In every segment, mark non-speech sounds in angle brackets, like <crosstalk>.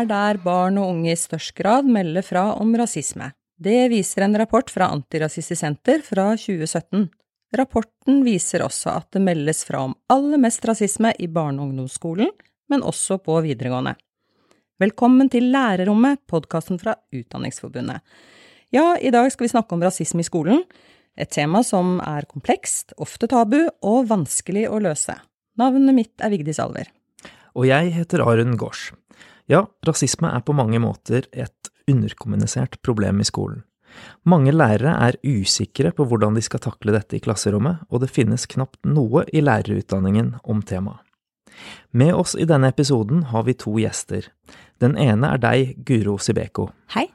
er der barn og unge i størst grad melder fra om rasisme. Det viser en rapport fra Antirasistisk Senter fra 2017. Rapporten viser også at det meldes fra om aller mest rasisme i barne- og ungdomsskolen, men også på videregående. Velkommen til Lærerrommet, podkasten fra Utdanningsforbundet. Ja, i dag skal vi snakke om rasisme i skolen, et tema som er komplekst, ofte tabu og vanskelig å løse. Navnet mitt er Vigdis Alver. Og jeg heter Arun Gaars. Ja, rasisme er på mange måter et underkommunisert problem i skolen. Mange lærere er usikre på hvordan de skal takle dette i klasserommet, og det finnes knapt noe i lærerutdanningen om temaet. Med oss i denne episoden har vi to gjester. Den ene er deg, Guro Sibeko. Hei.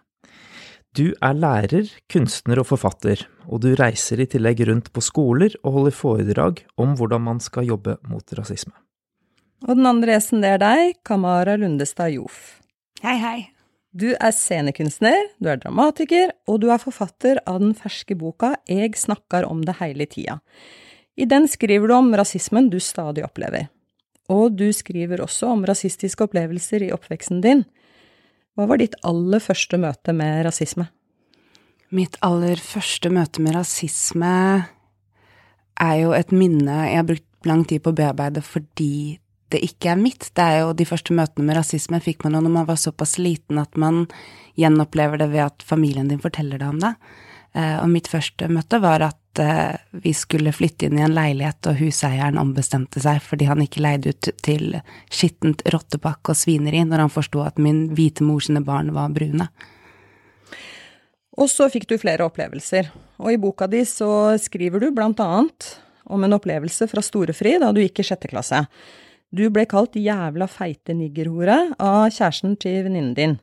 Du er lærer, kunstner og forfatter, og du reiser i tillegg rundt på skoler og holder foredrag om hvordan man skal jobbe mot rasisme. Og den andre gjesten, det er deg, Kamara Lundestad Joff. Hei, hei. Du er scenekunstner, du er dramatiker, og du er forfatter av den ferske boka Eg snakkar om det heile tida. I den skriver du om rasismen du stadig opplever. Og du skriver også om rasistiske opplevelser i oppveksten din. Hva var ditt aller første møte med rasisme? Mitt aller første møte med rasisme er jo et minne jeg har brukt lang tid på å bearbeide fordi det ikke er mitt. Det er jo de første møtene med rasisme fikk man jo når man var såpass liten at man gjenopplever det ved at familien din forteller deg om det. Eh, og mitt første møte var at eh, vi skulle flytte inn i en leilighet, og huseieren ombestemte seg fordi han ikke leide ut til skittent rottepakk og svineri når han forsto at min hvite mor sine barn var brune. Og så fikk du flere opplevelser, og i boka di så skriver du blant annet om en opplevelse fra Storefri da du gikk i sjette klasse. Du ble kalt jævla feite niggerhore av kjæresten til venninnen din.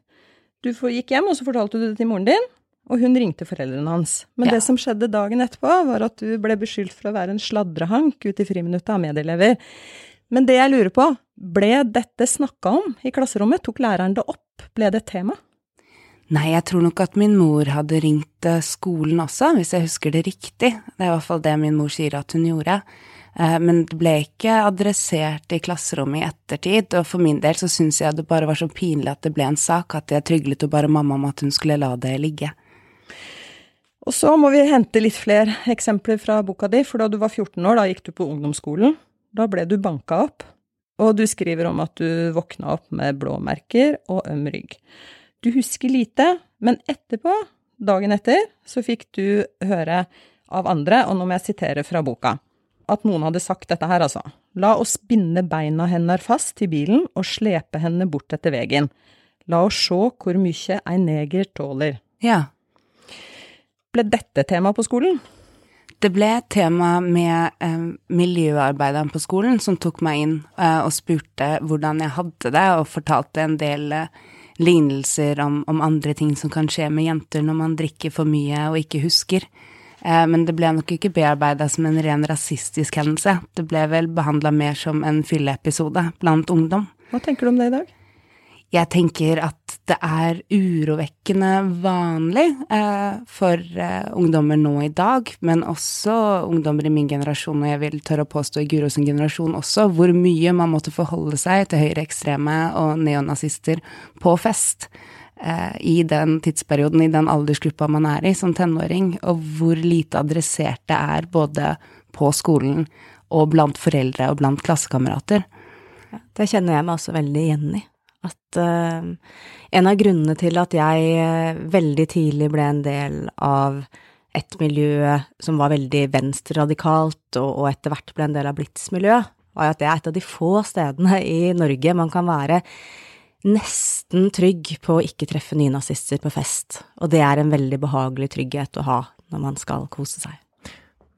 Du gikk hjem, og så fortalte du det til moren din, og hun ringte foreldrene hans. Men ja. det som skjedde dagen etterpå, var at du ble beskyldt for å være en sladrehank ute i friminuttet av medelever. Men det jeg lurer på, ble dette snakka om i klasserommet? Tok læreren det opp? Ble det et tema? Nei, jeg tror nok at min mor hadde ringt eh, skolen også, hvis jeg husker det riktig. Det er i hvert fall det min mor sier at hun gjorde. Eh, men det ble ikke adressert i klasserommet i ettertid, og for min del så syns jeg det bare var så pinlig at det ble en sak, at jeg tryglet jo bare mamma om at hun skulle la det ligge. Og så må vi hente litt flere eksempler fra boka di, for da du var 14 år, da gikk du på ungdomsskolen. Da ble du banka opp, og du skriver om at du våkna opp med blåmerker og øm rygg. Du husker lite, men etterpå, dagen etter, så fikk du høre av andre, og nå må jeg sitere fra boka, at noen hadde sagt dette her, altså. La oss binde beina hennes fast til bilen og slepe henne bort etter vegen. La oss sjå hvor mykje ei neger tåler. Ja. Ble dette tema på skolen? Det ble et tema med eh, miljøarbeideren på skolen som tok meg inn eh, og spurte hvordan jeg hadde det, og fortalte en del eh, lignelser om, om, andre ting som kan skje med jenter når man drikker for mye og ikke husker. Eh, men det ble nok ikke bearbeida som en ren rasistisk hendelse. Det ble vel behandla mer som en fylleepisode blant ungdom. Hva tenker du om det i dag? Jeg tenker at det er urovekkende vanlig eh, for eh, ungdommer nå i dag, men også ungdommer i min generasjon, og jeg vil tørre å påstå i Guros generasjon også, hvor mye man måtte forholde seg til høyreekstreme og neonazister på fest i den tidsperioden, i den aldersgruppa man er i som tenåring, og hvor lite adressert det er både på skolen og blant foreldre og blant klassekamerater. Det kjenner jeg meg også veldig igjen i. At uh, en av grunnene til at jeg uh, veldig tidlig ble en del av et miljø som var veldig venstreradikalt, og, og etter hvert ble en del av Blitz-miljøet, var at det er et av de få stedene i Norge man kan være nesten trygg på å ikke treffe nynazister på fest, og det er en veldig behagelig trygghet å ha når man skal kose seg.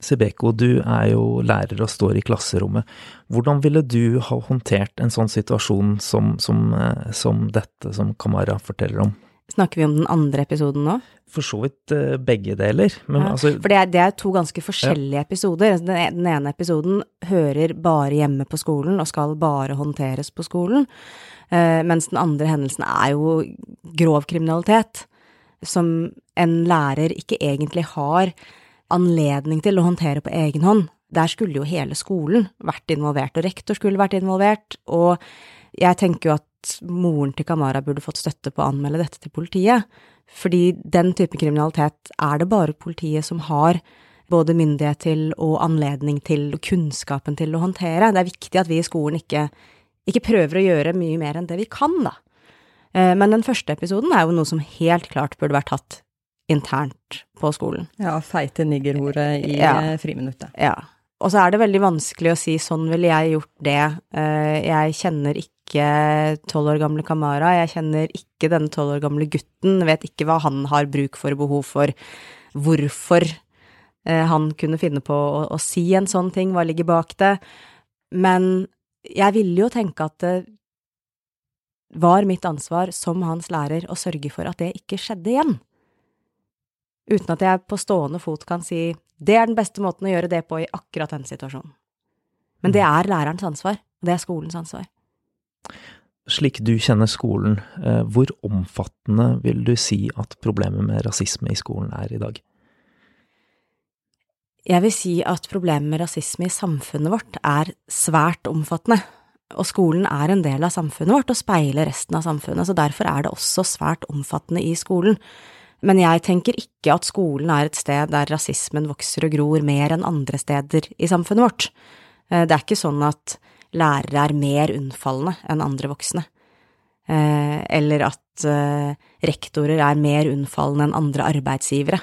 Sebeko, du er jo lærer og står i klasserommet. Hvordan ville du ha håndtert en sånn situasjon som, som, eh, som dette som Kamara forteller om? Snakker vi om den andre episoden nå? For så vidt uh, begge deler. Ja, altså, for det er, det er, to ganske forskjellige ja. episoder. Den, e, ene episoden hører bare hjemme på skolen og skal bare håndteres på skolen. Uh, mens den andre hendelsen er jo grov kriminalitet. Som en lærer ikke egentlig har anledning til å håndtere på egen hånd. Der skulle jo hele skolen vært involvert, og rektor skulle vært involvert, og jeg tenker jo at at moren til Kamara burde fått støtte på å anmelde dette til politiet. Fordi den type kriminalitet er det bare politiet som har både myndighet til og anledning til og kunnskapen til å håndtere. Det er viktig at vi i skolen ikke, ikke prøver å gjøre mye mer enn det vi kan, da. Eh, men den første episoden er jo noe som helt klart burde vært tatt internt på skolen. Ja, feite niggerhoret i Ja. eh, friminuttet. Ja. Og så er det veldig vanskelig å si sånn ville jeg gjort det. Eh, Jeg kjenner ikke tolv år gamle Kamara, jeg kjenner ikke denne tolv år gamle gutten, vet ikke hva han har bruk for og behov for, hvorfor eh, han kunne finne på å, å si en sånn ting, hva ligger bak det. Men jeg ville jo tenke at det var mitt ansvar som hans lærer å sørge for at det ikke skjedde igjen. Uten at jeg på stående fot kan si det er den beste måten å gjøre det på i akkurat den situasjonen. Men det er lærerens ansvar, og det er skolens ansvar. Slik du kjenner skolen, eh, hvor omfattende vil du si at problemet med rasisme i skolen er i dag? Jeg vil si at problemet med rasisme i samfunnet vårt er svært omfattende, og skolen er en del av samfunnet vårt og speiler resten av samfunnet, så derfor er det også svært omfattende i skolen. Men jeg tenker ikke at skolen er et sted der rasismen vokser og gror mer enn andre steder i samfunnet vårt. Eh, Det er ikke sånn at lærere er mer unnfallende enn andre voksne, Eh, eller at eh, rektorer er mer unnfallende enn andre arbeidsgivere,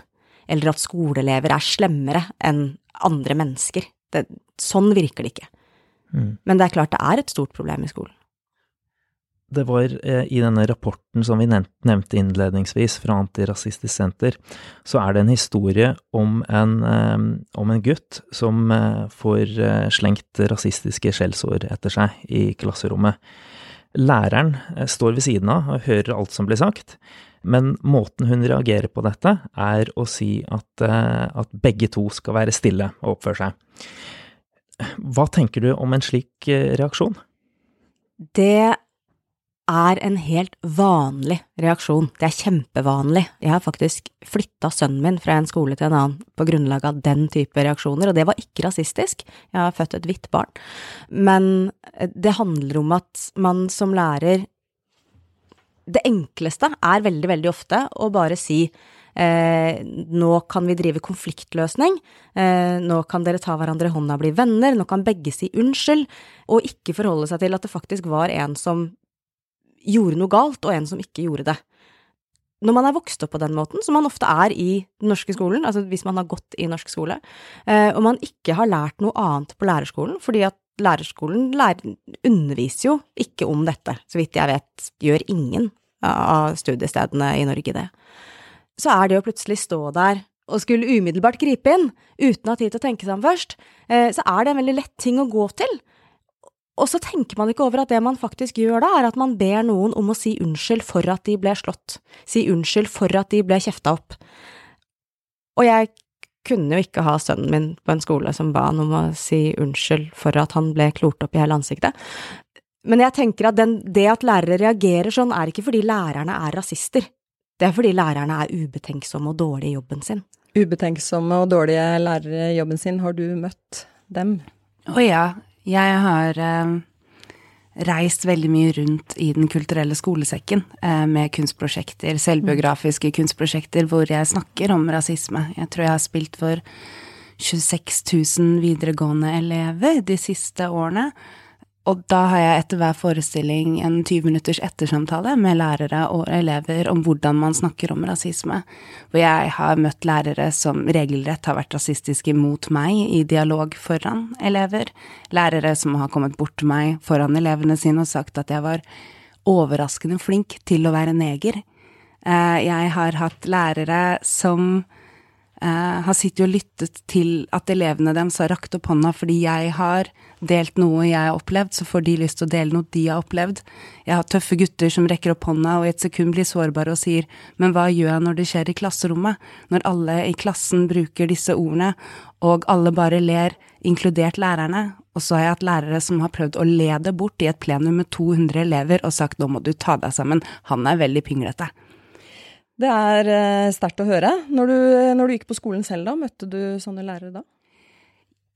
eller at skoleelever er slemmere enn andre mennesker. Det, sånn virker det ikke. Mm. Men det er klart det er et stort problem i skolen. Det var eh, i denne rapporten som vi nevnte innledningsvis fra Antirasistisk Senter, så er det en historie om en, eh, om en gutt som eh, får slengt rasistiske skjellsord etter seg i klasserommet. Læreren står ved siden av og hører alt som blir sagt, men måten hun reagerer på dette, er å si at, at begge to skal være stille og oppføre seg. Hva tenker du om en slik reaksjon? Det er en helt vanlig reaksjon. Det er kjempevanlig. Jeg har faktisk flytta sønnen min fra en skole til en annen på grunnlag av den type reaksjoner, og det var ikke rasistisk. Jeg har født et hvitt barn. Men det handler om at man som lærer Det enkleste er veldig, veldig ofte å bare si Eh, nå kan vi drive konfliktløsning, eh, nå kan dere ta hverandre i hånda og bli venner, nå kan begge si unnskyld, og ikke forholde seg til at det faktisk var en som gjorde noe galt, og en som ikke gjorde det. Når man er vokst opp på den måten, som man ofte er i den norske skolen, altså hvis man har gått i norsk skole, eh, og man ikke har lært noe annet på lærerskolen, fordi at lærerskolen lærer, underviser jo ikke om dette, så vidt jeg vet, gjør ingen av studiestedene i Norge det så er det å plutselig stå der og skulle umiddelbart gripe inn, uten å ha tid til å tenke seg om først, så er det en veldig lett ting å gå til. Og så tenker man ikke over at det man faktisk gjør da, er at man ber noen om å si unnskyld for at de ble slått, si unnskyld for at de ble kjefta opp. Og jeg kunne jo ikke ha sønnen min på en skole som ba han om å si unnskyld for at han ble klort opp i hele ansiktet. Men jeg tenker at den, det at lærere reagerer sånn, er ikke fordi lærerne er rasister. Det er fordi lærerne er ubetenksomme og dårlige i jobben sin. Ubetenksomme og dårlige lærere i jobben sin, har du møtt dem? Å ja, jeg har eh, reist veldig mye rundt i Den kulturelle skolesekken eh, med kunstprosjekter, selvbiografiske kunstprosjekter hvor jeg snakker om rasisme. Jeg tror jeg har spilt for 26 000 videregående elever de siste årene. Og da har jeg etter hver forestilling en 20 minutters ettersamtale med lærere og elever om hvordan man snakker om rasisme. Hvor jeg har møtt lærere som regelrett har vært rasistiske mot meg i dialog foran elever. Lærere som har kommet bort til meg foran elevene sine og sagt at jeg var overraskende flink til å være neger. Jeg har hatt lærere som har sittet og lyttet til at elevene deres har rakt opp hånda fordi jeg har delt noe jeg har opplevd, så får de lyst til å dele noe de har opplevd. Jeg har tøffe gutter som rekker opp hånda og i et sekund blir sårbare og sier men hva gjør jeg når det skjer i klasserommet, når alle i klassen bruker disse ordene, og alle bare ler, inkludert lærerne, og så har jeg hatt lærere som har prøvd å le det bort i et plenum med 200 elever og sagt nå må du ta deg sammen, han er veldig pinglete. Det er uh, sterkt å høre. Når du, når du, gikk på skolen selv, da, møtte du sånne lærere da?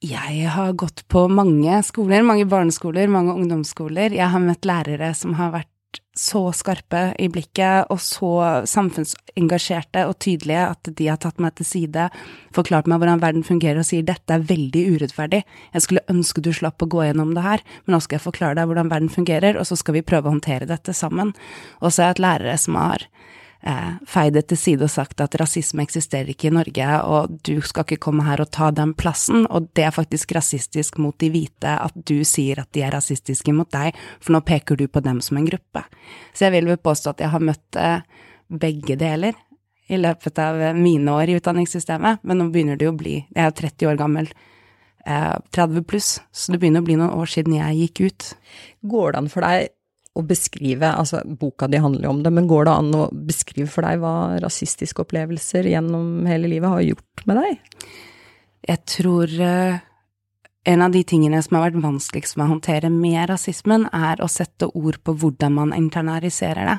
Jeg har gått på mange skoler, mange barneskoler, mange ungdomsskoler. Jeg har møtt lærere som har vært så skarpe i blikket og så samfunnsengasjerte og tydelige at de har tatt meg til side, forklart meg hvordan verden fungerer og sier dette er veldig urettferdig, jeg skulle ønske du slapp å gå gjennom det her, men nå skal jeg forklare deg hvordan verden fungerer, og så skal vi prøve å håndtere dette sammen. Og så er jeg et lærere som har eh, feid det til side og sagt at rasisme eksisterer ikke i Norge, og du skal ikke komme her og ta den plassen, og det er faktisk rasistisk mot de hvite at du sier at de er rasistiske mot deg, for nå peker du på dem som en gruppe. Så jeg vil vel påstå at jeg har møtt eh, begge deler i løpet av mine år i utdanningssystemet, men nå begynner det jo å bli Jeg er 30 år gammel. Eh, 30 pluss, så det begynner å bli noen år siden jeg gikk ut. Går det an for deg å beskrive, altså boka di handler jo om det, men går det an å beskrive for deg hva rasistiske opplevelser gjennom hele livet har gjort med deg? Jeg tror uh, en av de tingene som har vært vanskeligst med å håndtere med rasismen, er å sette ord på hvordan man internaliserer det.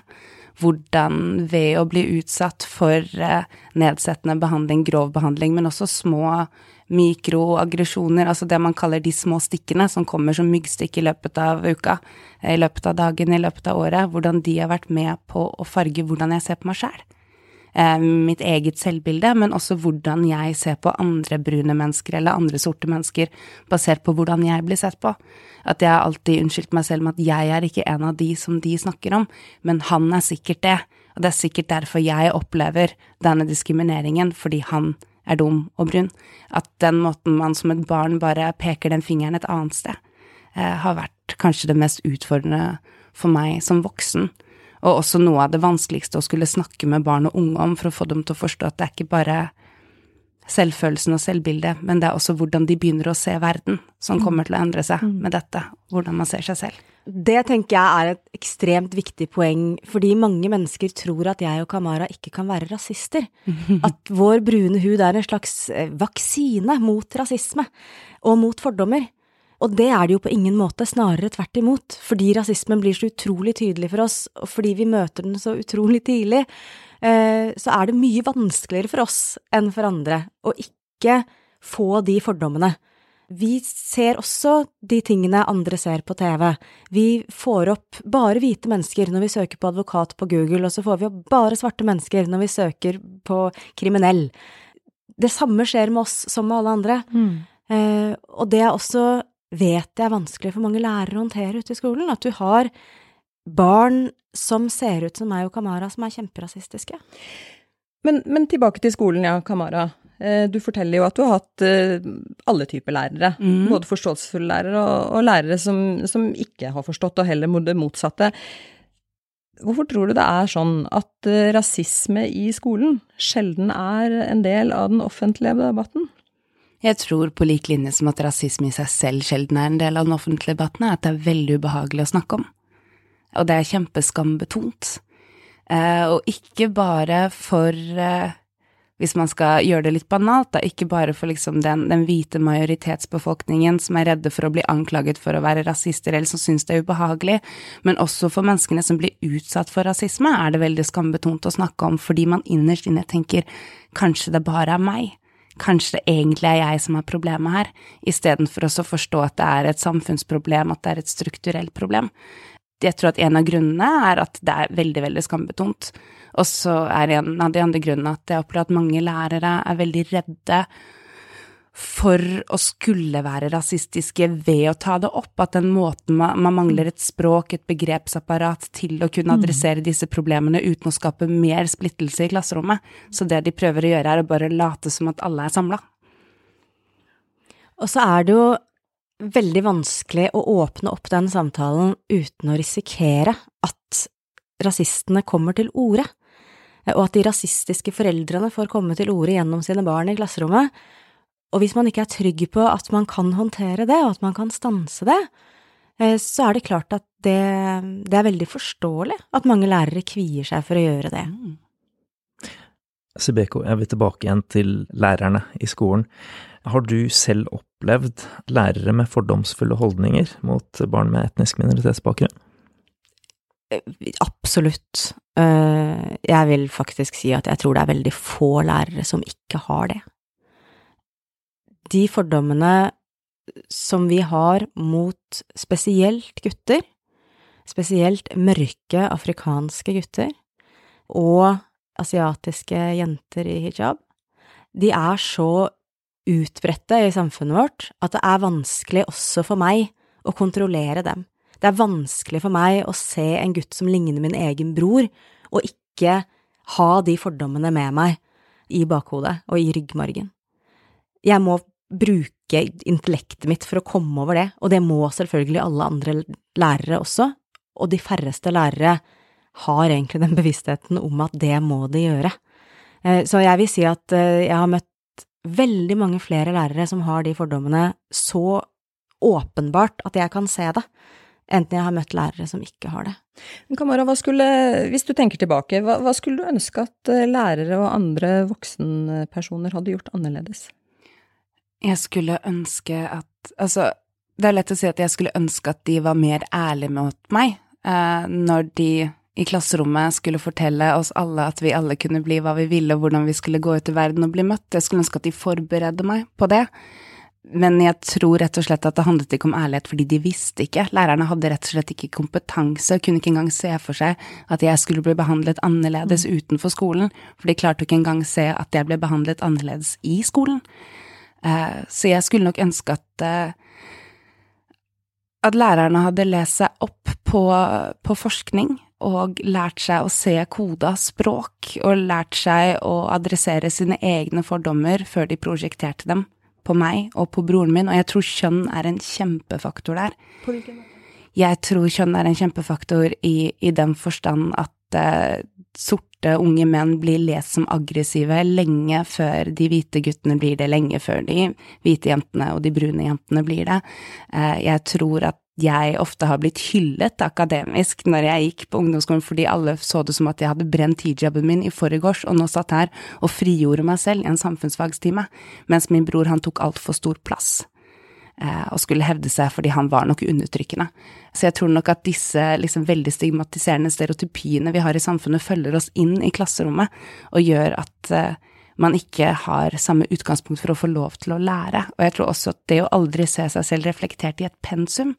Hvordan ved å bli utsatt for uh, nedsettende behandling, grov behandling, men også små mikroaggresjoner, altså det man kaller de små stikkene som kommer som myggstikk i løpet av uka, i løpet av dagen, i løpet av året, hvordan de har vært med på å farge hvordan jeg ser på meg sjæl. Eh, mitt eget selvbilde, men også hvordan jeg ser på andre brune mennesker eller andre sorte mennesker, basert på hvordan jeg blir sett på. At jeg alltid unnskyldt meg selv med at jeg er ikke en av de som de snakker om, men han er sikkert det, og det er sikkert derfor jeg opplever denne diskrimineringen, fordi han er dum og brun. At den måten man som et barn bare peker den fingeren et annet sted, eh, har vært kanskje det mest utfordrende for meg som voksen. Og også noe av det vanskeligste å skulle snakke med barn og unge om for å få dem til å forstå at det er ikke bare selvfølelsen og selvbildet, men det er også hvordan de begynner å se verden, som kommer til å endre seg med dette, hvordan man ser seg selv. Det tenker jeg er et ekstremt viktig poeng, fordi mange mennesker tror at jeg og Kamara ikke kan være rasister. <laughs> At vår brune hud er en slags eh, vaksine mot rasisme og mot fordommer. Og det er det jo på ingen måte, snarere tvert imot, fordi rasismen blir så utrolig tydelig for oss, og fordi vi møter den så utrolig tidlig, så er det mye vanskeligere for oss enn for andre å ikke få de fordommene. Vi ser også de tingene andre ser på TV. Vi får opp bare hvite mennesker når vi søker på advokat på Google, og så får vi opp bare svarte mennesker når vi søker på kriminell. Det samme skjer med oss som med alle andre. Mm. Eh, og det er også vet jeg vanskelig for mange lærere å håndtere ute i skolen. At du har barn som ser ut som meg og Kamara, som er kjemperasistiske. Men, men tilbake til skolen, ja, Kamara. Eh, du forteller jo at du har hatt eh, alle typer lærere. Mm. Både forståelsesfulle lærere og, og lærere som, som, ikke har forstått, og heller det motsatte. Hvorfor tror du det er sånn at eh, rasisme i skolen sjelden er en del av den offentlige debatten? Jeg tror på lik linje som at rasisme i seg selv sjelden er en del av den offentlige debatten, at det er veldig ubehagelig å snakke om. Og det er kjempeskambetont. Eh, og ikke bare for eh, hvis man skal gjøre det litt banalt, da, ikke bare for liksom den, den, hvite majoritetsbefolkningen som er redde for å bli anklaget for å være rasister eller som syns det er ubehagelig, men også for menneskene som blir utsatt for rasisme, er det veldig skambetont å snakke om fordi man innerst inne tenker kanskje det bare er meg kanskje det egentlig er jeg som har problemet her, istedenfor å forstå at det er et samfunnsproblem, at det er et strukturelt problem. Jeg tror at en av grunnene er at det er veldig, veldig skambetont. Og så er en av de andre grunnene at jeg opplever at mange lærere er veldig redde for å skulle være rasistiske ved å ta det opp, at den måten man, man, mangler et språk, et begrepsapparat til å kunne mm. adressere disse problemene uten å skape mer splittelse i klasserommet. Så det de prøver å gjøre, er å bare late som at alle er samla. Og så er det jo veldig vanskelig å åpne opp den samtalen uten å risikere at rasistene kommer til orde, og at de rasistiske foreldrene får komme til orde gjennom sine barn i klasserommet og hvis man ikke er trygg på at man kan håndtere det, og at man kan stanse det, eh, så er det klart at det, det er veldig forståelig at mange lærere kvier seg for å gjøre det. Mm. Sibeko, jeg vil tilbake igjen til lærerne i skolen. Har du selv opplevd lærere med fordomsfulle holdninger mot barn med etnisk minoritetsbakgrunn? Eh, absolutt. Eh, jeg vil faktisk si at jeg tror det er veldig få lærere som ikke har det de fordommene som vi har mot spesielt gutter, spesielt mørke afrikanske gutter og asiatiske jenter i hijab, de er så utbredte i samfunnet vårt at det er vanskelig også for meg å kontrollere dem. Det er vanskelig for meg å se en gutt som ligner min egen bror, og ikke ha de fordommene med meg i bakhodet og i ryggmargen. Jeg må bruke intellektet mitt for å komme over det, og det må selvfølgelig alle andre lærere også, og de færreste lærere har egentlig den bevisstheten om at det må de gjøre. Eh, så jeg vil si at eh, jeg har møtt veldig mange flere lærere som har de fordommene så åpenbart at jeg kan se det, enten jeg har møtt lærere som ikke har det. Kamara, skulle, hvis du tenker tilbake, hva, hva skulle du ønske at eh, lærere og andre voksenpersoner hadde gjort annerledes? Jeg skulle ønske at Altså, det er lett å si at jeg skulle ønske at de var mer ærlige mot meg eh, når de i klasserommet skulle fortelle oss alle at vi alle kunne bli hva vi ville, og hvordan vi skulle gå ut i verden og bli møtt. Jeg skulle ønske at de forberedte meg på det. Men jeg tror rett og slett at det handlet ikke om ærlighet fordi de visste ikke. Lærerne hadde rett og slett ikke kompetanse, kunne ikke engang se for seg at jeg skulle bli behandlet annerledes mm. utenfor skolen, for de klarte ikke engang se at jeg ble behandlet annerledes i skolen. Uh, så jeg skulle nok ønske at uh, at lærerne hadde lest seg opp på, på forskning og lært seg å se koda språk, og lært seg å adressere sine egne fordommer før de prosjekterte dem på meg og på broren min, og jeg tror kjønn er en kjempefaktor der. På hvilken måte? Jeg tror kjønn er en kjempefaktor i, i den forstand at uh, sorte unge menn blir lest som aggressive lenge før de hvite guttene blir det, lenge før de hvite jentene og de brune jentene blir det. Uh, jeg tror at jeg ofte har blitt hyllet akademisk når jeg gikk på ungdomsskolen fordi alle så det som at jeg hadde brent hijaben min i forgårs og nå satt her og frigjorde meg selv i en samfunnsfagstime, mens min bror han tok altfor stor plass eh, og skulle hevde seg fordi han var nok undertrykkende. Så jeg tror nok at disse liksom veldig stigmatiserende stereotypiene vi har i samfunnet, følger oss inn i klasserommet og gjør at eh, man ikke har samme utgangspunkt for å få lov til å lære. Og jeg tror også at det å aldri se seg selv reflektert i et pensum,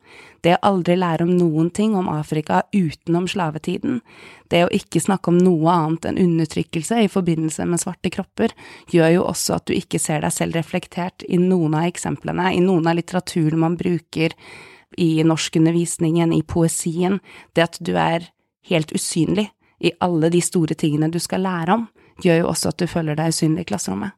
det å aldri lære om noen ting om Afrika utenom slavetiden, det å ikke snakke om noe annet enn undertrykkelse i forbindelse med svarte kropper, gjør jo også at du ikke ser deg selv reflektert i noen av eksemplene, i noen av litteraturen man bruker, i norskundervisningen, i poesien, det at du er helt usynlig i alle de store tingene du skal lære om gjør jo også at du føler deg usynlig i klasserommet.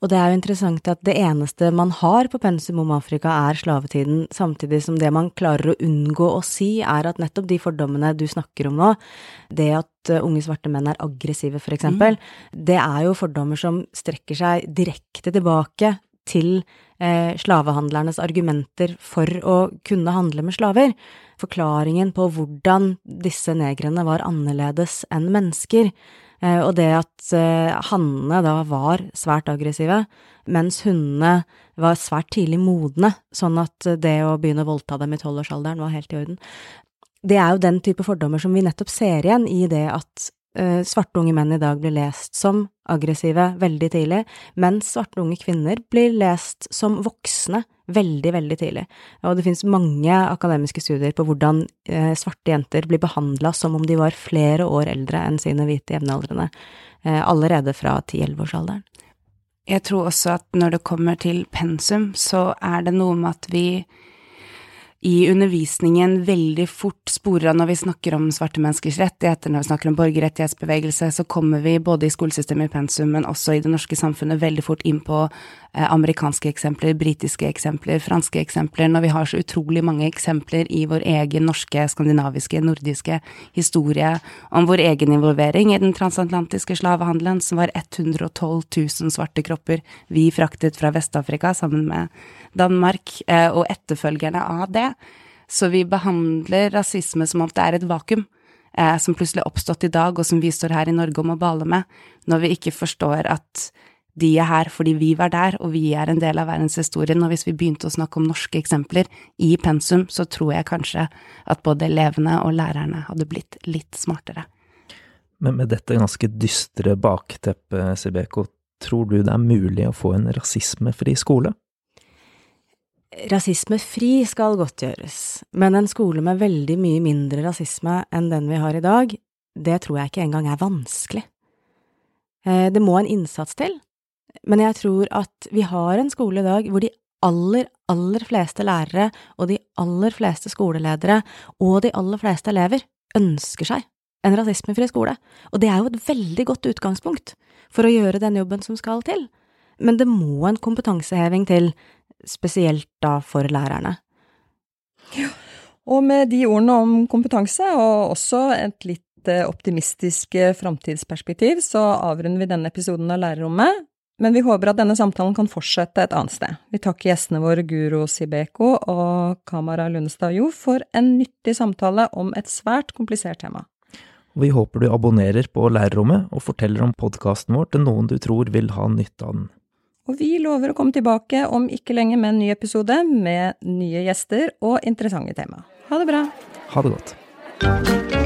Og det er jo interessant at det eneste man har på pensum om Afrika, er slavetiden, samtidig som det man klarer å unngå å si, er at nettopp de fordommene du snakker om nå, det at eh, unge svarte menn er aggressive, for eksempel, mm. det er jo fordommer som strekker seg direkte tilbake til eh, slavehandlernes argumenter for å kunne handle med slaver. Forklaringen på hvordan disse negrene var annerledes enn mennesker og det at eh, hannene da var svært aggressive, mens hundene var svært tidlig modne, sånn at det å begynne å voldta dem i tolvårsalderen var helt i orden. Det er jo den type fordommer som vi nettopp ser igjen i det at uh, svarte unge menn i dag blir lest som aggressive veldig tidlig, mens svarte unge kvinner blir lest som voksne veldig, veldig tidlig. Og det finnes mange akademiske studier på hvordan eh, svarte jenter blir behandla som om de var flere år eldre enn sine hvite jevnaldrende, eh, allerede fra 10-11-årsalderen. Jeg tror også at når det kommer til pensum, så er det noe med at vi i undervisningen veldig fort sporer av når vi snakker om svarte menneskers rettigheter, når vi snakker om borgerrettighetsbevegelse, så kommer vi både i skolesystemet i pensum, men også i det norske samfunnet veldig fort inn på eh, amerikanske eksempler, britiske eksempler, franske eksempler, når vi har så utrolig mange eksempler i vår egen norske, skandinaviske, nordiske historie om vår egen involvering i den transatlantiske slavehandelen, som var 112 000 svarte kropper vi fraktet fra Vest-Afrika sammen med Danmark eh, og etterfølgerne av det. Så vi behandler rasisme som om det er et vakuum eh, som plutselig er oppstått i dag, og som vi står her i Norge og må bale med, når vi ikke forstår at de er her fordi vi var der, og vi er en del av verdenshistorien, og hvis vi begynte å snakke om norske eksempler i pensum, så tror jeg kanskje at både elevene og lærerne hadde blitt litt smartere. Men med dette ganske dystre bakteppet, Sibeko, tror du det er mulig å få en rasismefri skole? Rasismefri skal godtgjøres, men en skole med veldig mye mindre rasisme enn den vi har i dag, det tror jeg ikke engang er vanskelig. Eh, det må en innsats til, men jeg tror at vi har en skole i dag hvor de aller, aller fleste lærere og de aller fleste skoleledere og de aller fleste elever ønsker seg en rasismefri skole, og det er jo et veldig godt utgangspunkt for å gjøre den jobben som skal til, men det må en kompetanseheving til, spesielt da for lærerne. Ja, og med de ordene om kompetanse, og også et litt eh, optimistisk eh, framtidsperspektiv, så avrunder vi denne episoden av Lærerrommet. Men vi håper at denne samtalen kan fortsette et annet sted. Vi takker gjestene våre Guro Sibeko og Kamara Lundestad Jo for en nyttig samtale om et svært komplisert tema. Vi håper du abonnerer på Lærerrommet og forteller om podkasten vår til noen du tror vil ha nytte av den. Og vi lover å komme tilbake om ikke lenge med en ny episode med nye gjester og interessante tema. Ha det bra. Ha det godt.